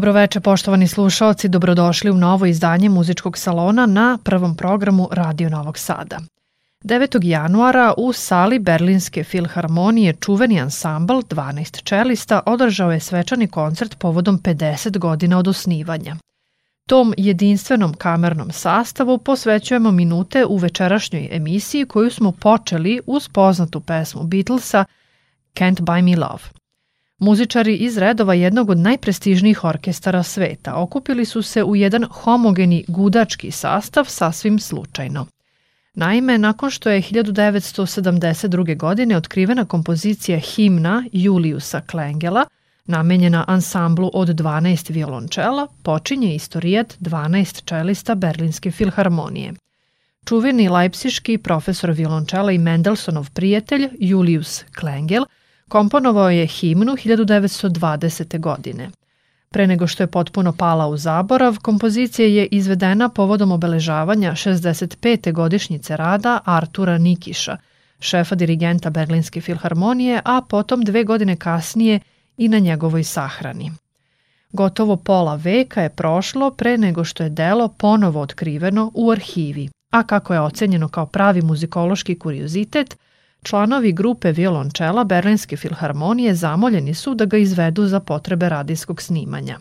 Dobroveče poštovani slušalci, dobrodošli u novo izdanje muzičkog salona na prvom programu Radio Novog Sada. 9. januara u sali Berlinske filharmonije čuveni ansambl 12 čelista održao je svečani koncert povodom 50 godina od osnivanja. Tom jedinstvenom kamernom sastavu posvećujemo minute u večerašnjoj emisiji koju smo počeli uz poznatu pesmu Beatlesa Can't Buy Me Love. Muzičari iz redova jednog od najprestižnijih orkestara sveta okupili su se u jedan homogeni gudački sastav sasvim slučajno. Naime, nakon što je 1972. godine otkrivena kompozicija himna Juliusa Klengela, namenjena ansamblu od 12 violončela, počinje istorijat 12 čelista Berlinske filharmonije. Čuveni lajpsiški profesor violončela i Mendelssohnov prijatelj Julius Klengel – Komponovao je himnu 1920. godine. Pre nego što je potpuno pala u zaborav, kompozicija je izvedena povodom obeležavanja 65. godišnjice rada Artura Nikiša, šefa dirigenta Berlinske filharmonije, a potom dve godine kasnije i na njegovoj sahrani. Gotovo pola veka je prošlo pre nego što je delo ponovo otkriveno u arhivi, a kako je ocenjeno kao pravi muzikološki kuriozitet – Članovi grupe violončela Berlinske filharmonije zamoljeni su da ga izvedu za potrebe radijskog snimanja.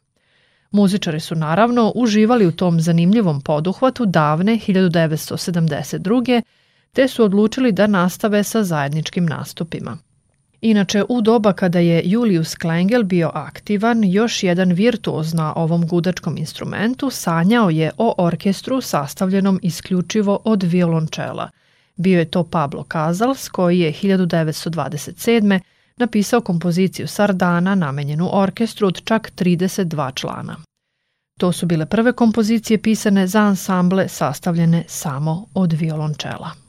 Muzičari su naravno uživali u tom zanimljivom poduhvatu davne 1972. te su odlučili da nastave sa zajedničkim nastupima. Inače, u doba kada je Julius Klengel bio aktivan, još jedan virtuoz na ovom gudačkom instrumentu sanjao je o orkestru sastavljenom isključivo od violončela – Bio je to Pablo Casals koji je 1927. napisao kompoziciju Sardana namenjenu orkestru od čak 32 člana. To su bile prve kompozicije pisane za ansamble sastavljene samo od violončela.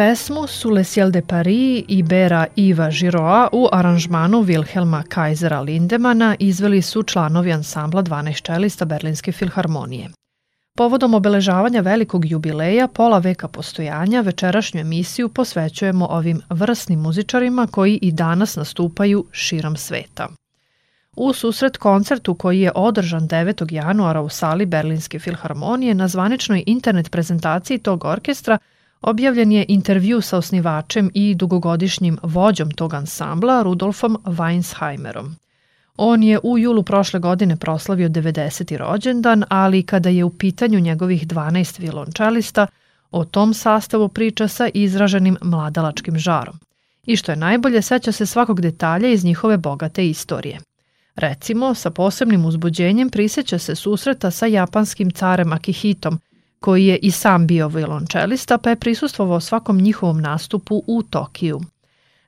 Pesmu su Le Ciel de Paris i Bera Iva Giroa u aranžmanu Wilhelma Kaisera Lindemana izveli su članovi ansambla 12 čelista Berlinske filharmonije. Povodom obeležavanja velikog jubileja pola veka postojanja večerašnju emisiju posvećujemo ovim vrsnim muzičarima koji i danas nastupaju širom sveta. U susret koncertu koji je održan 9. januara u sali Berlinske filharmonije na zvaničnoj internet prezentaciji tog orkestra – Objavljen je intervju sa osnivačem i dugogodišnjim vođom tog ansambla Rudolfom Weinsheimerom. On je u julu prošle godine proslavio 90. rođendan, ali kada je u pitanju njegovih 12 violončelista, o tom sastavu priča sa izraženim mladalačkim žarom. I što je najbolje, seća se svakog detalja iz njihove bogate istorije. Recimo, sa posebnim uzbuđenjem priseća se susreta sa japanskim carem Akihitom – koji je i sam bio violončelista pa je prisustvovao svakom njihovom nastupu u Tokiju.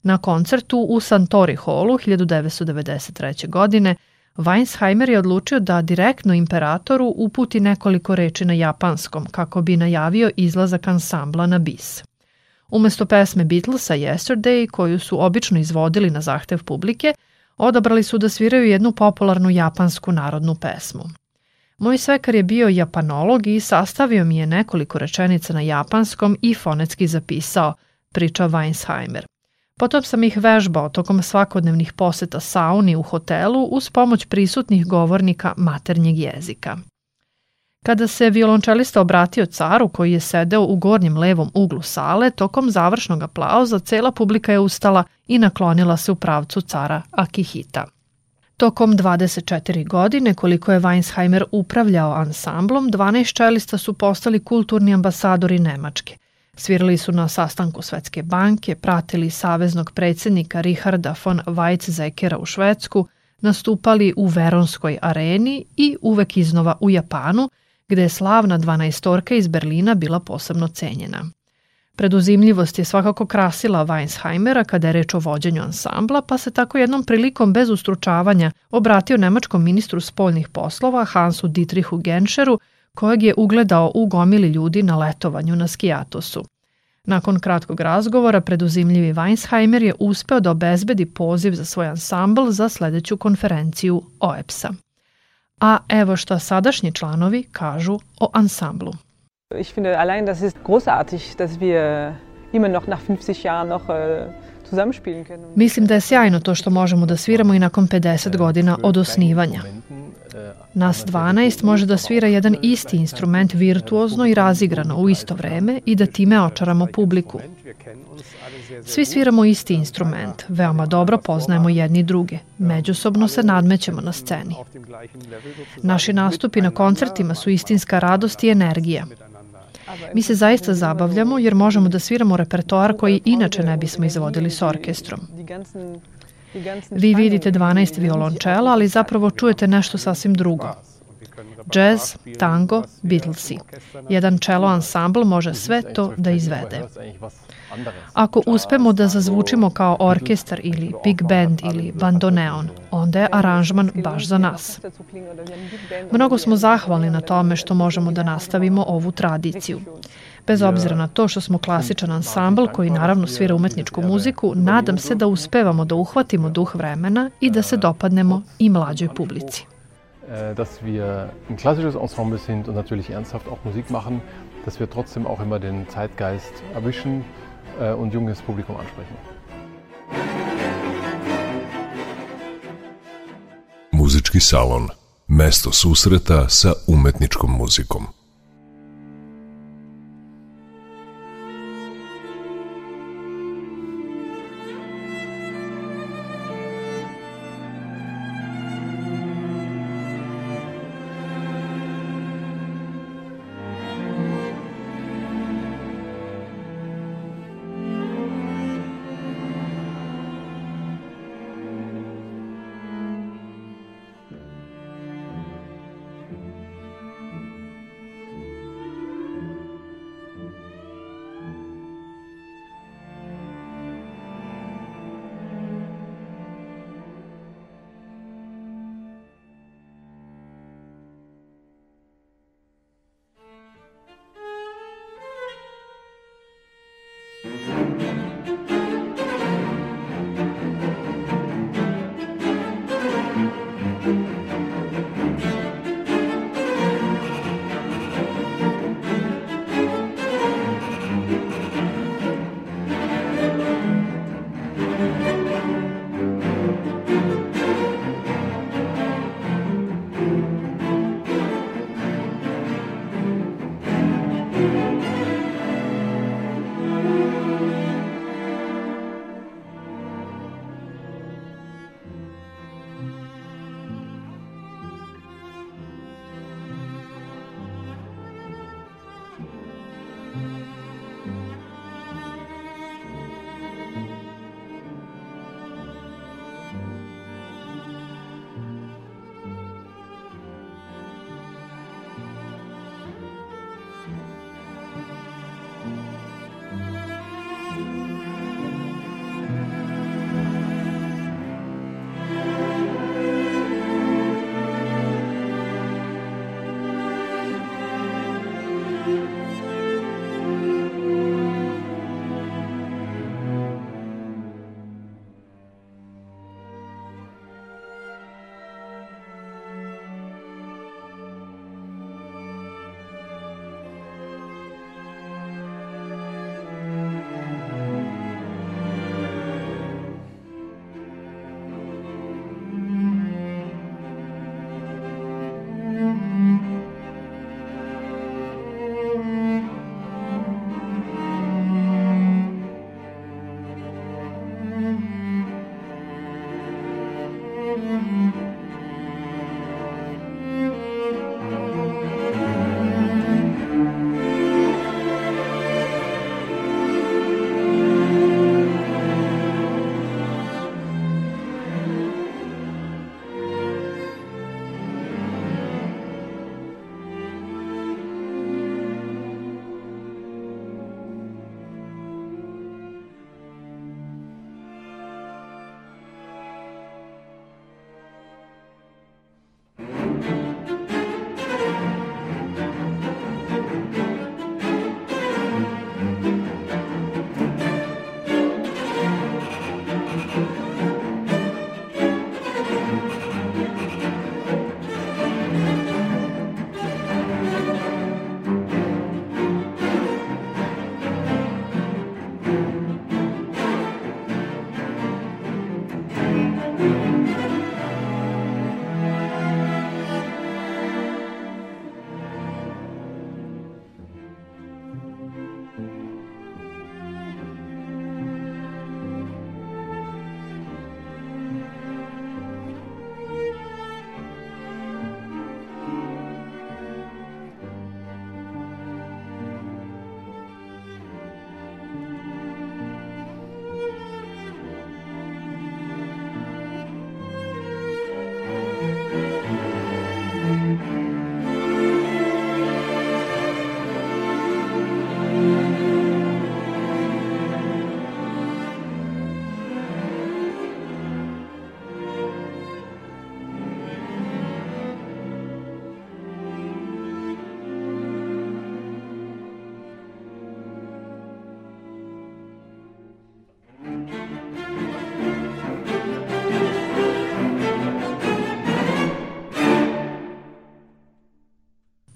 Na koncertu u Santori Hallu 1993. godine Weinsheimer je odlučio da direktno imperatoru uputi nekoliko reči na japanskom kako bi najavio izlazak ansambla na bis. Umesto pesme Beatlesa Yesterday, koju su obično izvodili na zahtev publike, odabrali su da sviraju jednu popularnu japansku narodnu pesmu. Moj svekar je bio japanolog i sastavio mi je nekoliko rečenica na japanskom i fonetski zapisao, priča Weinsheimer. Potom sam ih vežbao tokom svakodnevnih poseta sauni u hotelu uz pomoć prisutnih govornika maternjeg jezika. Kada se violončelista obratio caru koji je sedeo u gornjem levom uglu sale, tokom završnog aplauza cela publika je ustala i naklonila se u pravcu cara Akihita. Tokom 24 godine koliko je Weinsheimer upravljao ansamblom, 12 čelista su postali kulturni ambasadori Nemačke. Svirali su na sastanku Svetske banke, pratili saveznog predsednika Richarda von Weizsäckera u Švedsku, nastupali u Veronskoj areni i uvek iznova u Japanu, gde je slavna 12 iz Berlina bila posebno cenjena. Preduzimljivost je svakako krasila Weinsheimera kada je reč o vođenju ansambla, pa se tako jednom prilikom bez ustručavanja obratio nemačkom ministru spoljnih poslova Hansu Dietrichu Genscheru, kojeg je ugledao u gomili ljudi na letovanju na Skijatosu. Nakon kratkog razgovora, preduzimljivi Weinsheimer je uspeo da obezbedi poziv za svoj ansambl za sledeću konferenciju OEPS-a. A evo šta sadašnji članovi kažu o ansamblu. Ich finde allein das ist großartig, dass wir immer noch nach 50 Jahren noch äh, Mislim da je sjajno to što možemo da sviramo i nakon 50 godina od osnivanja. Nas 12 može da svira jedan isti instrument virtuozno i razigrano u isto vreme i da time očaramo publiku. Svi sviramo isti instrument, veoma dobro poznajemo jedni druge, međusobno se nadmećemo na sceni. Naši nastupi na koncertima su istinska radost i energija. Mi se zaista zabavljamo jer možemo da sviramo repertoar koji inače ne bismo izvodili s orkestrom. Vi vidite 12 violončela, ali zapravo čujete nešto sasvim drugo. Jazz, tango, Beatlesi. Jedan čelo ansambl može sve to da izvede. Ako uspemo da zazvučimo kao orkestar ili big band ili bandoneon, onda je aranžman baš za nas. Mnogo smo zahvalni na tome što možemo da nastavimo ovu tradiciju. Bez obzira na to što smo klasičan ansambl koji naravno svira umetničku muziku, nadam se da uspevamo da uhvatimo duh vremena i da se dopadnemo i mlađoj publici. Äh, dass wir ein klassisches Ensemble sind und natürlich ernsthaft auch Musik machen, dass wir trotzdem auch immer den Zeitgeist erwischen und junges Publikum ansprechen. Muzički salon. Mesto susreta sa umetničkom muzikom.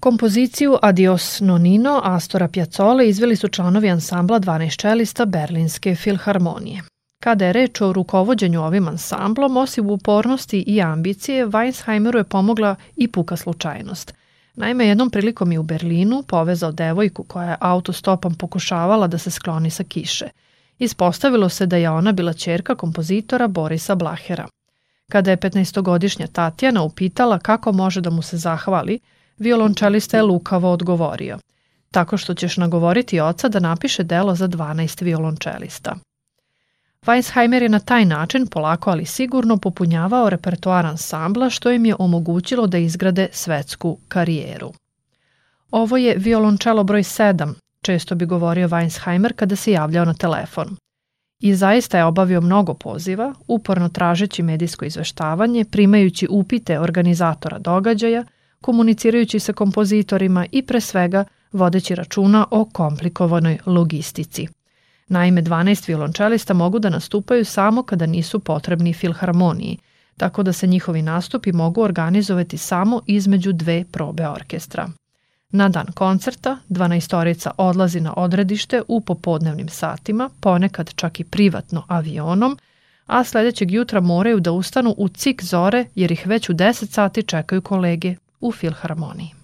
Kompoziciju Adios Nonino Astora Piazzole izveli su članovi ansambla 12 čelista Berlinske filharmonije. Kada je reč o rukovodđenju ovim ansamblom, osim upornosti i ambicije, Weissheimeru je pomogla i puka slučajnost. Naime, jednom prilikom je u Berlinu povezao devojku koja je autostopom pokušavala da se skloni sa kiše. Ispostavilo se da je ona bila čerka kompozitora Borisa Blahera. Kada je 15-godišnja Tatjana upitala kako može da mu se zahvali, violončelista je lukavo odgovorio tako što ćeš nagovoriti oca da napiše delo za 12 violončelista. Weissheimer je na taj način polako ali sigurno popunjavao repertoar ansambla što im je omogućilo da izgrade svetsku karijeru. Ovo je violončelo broj 7, često bi govorio Weissheimer kada se javljao na telefon. I zaista je obavio mnogo poziva, uporno tražeći medijsko izveštavanje, primajući upite organizatora događaja, komunicirajući sa kompozitorima i pre svega vodeći računa o komplikovanoj logistici. Naime, 12 violončelista mogu da nastupaju samo kada nisu potrebni filharmoniji, tako da se njihovi nastupi mogu organizovati samo između dve probe orkestra. Na dan koncerta 12 odlazi na odredište u popodnevnim satima, ponekad čak i privatno avionom, a sledećeg jutra moraju da ustanu u cik zore jer ih već u 10 sati čekaju kolege u filharmoniji.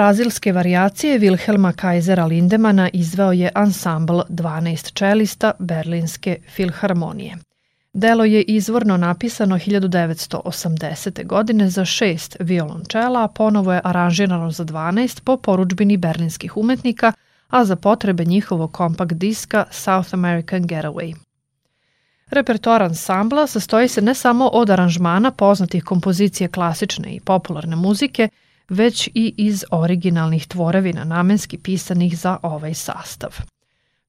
Brazilske varijacije Wilhelma Kaisera Lindemana izveo je ansambl 12 čelista Berlinske filharmonije. Delo je izvorno napisano 1980. godine za šest violončela, a ponovo je aranžirano za 12 po poručbini berlinskih umetnika, a za potrebe njihovog kompakt diska South American Getaway. Repertoar ansambla sastoji se ne samo od aranžmana poznatih kompozicije klasične i popularne muzike, već i iz originalnih tvorevina namenski pisanih za ovaj sastav.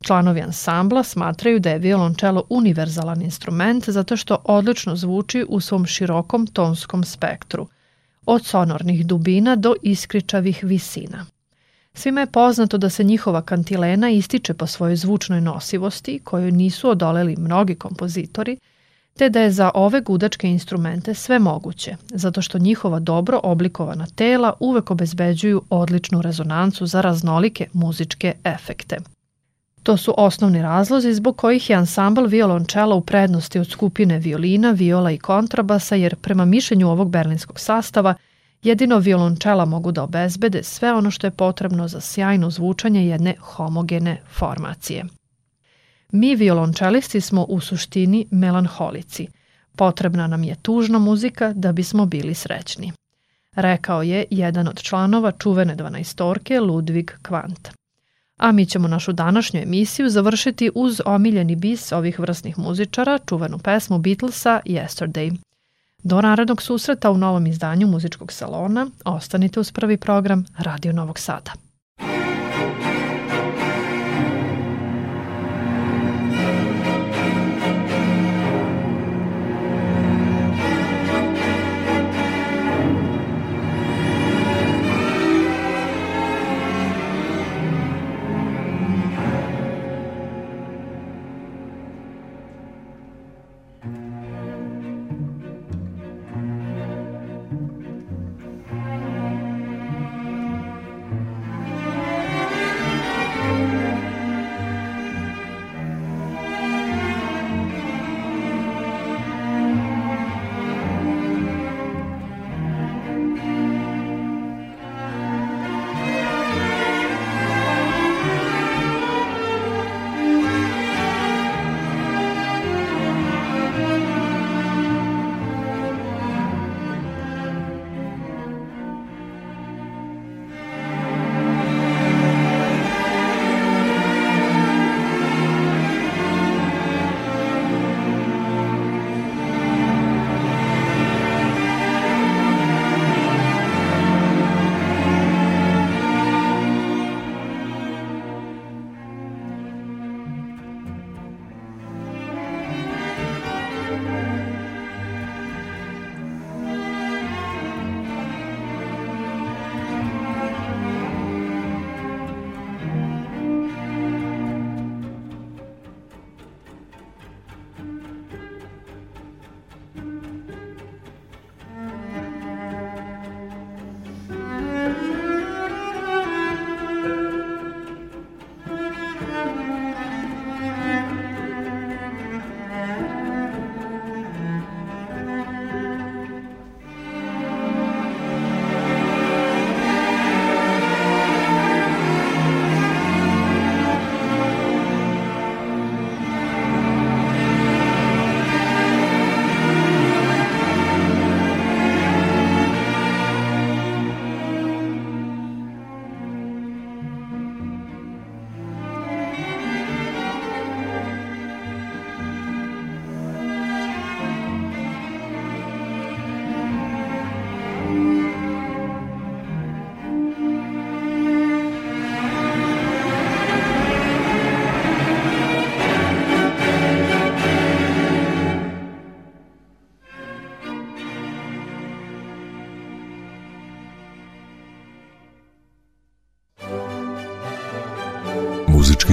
Članovi ansambla smatraju da je violončelo univerzalan instrument zato što odlično zvuči u svom širokom tonskom spektru, od sonornih dubina do iskričavih visina. Svima je poznato da se njihova kantilena ističe po svojoj zvučnoj nosivosti, koju nisu odoleli mnogi kompozitori, te da je za ove gudačke instrumente sve moguće, zato što njihova dobro oblikovana tela uvek obezbeđuju odličnu rezonancu za raznolike muzičke efekte. To su osnovni razlozi zbog kojih je ansambl violončela u prednosti od skupine violina, viola i kontrabasa, jer prema mišljenju ovog berlinskog sastava jedino violončela mogu da obezbede sve ono što je potrebno za sjajno zvučanje jedne homogene formacije. Mi violončelisti smo u suštini melanholici. Potrebna nam je tužna muzika da bismo bili srećni. Rekao je jedan od članova čuvene dvanaistorke Ludvig Kvant. A mi ćemo našu današnju emisiju završiti uz omiljeni bis ovih vrsnih muzičara, čuvenu pesmu Beatlesa Yesterday. Do narednog susreta u novom izdanju muzičkog salona ostanite uz prvi program Radio Novog Sada.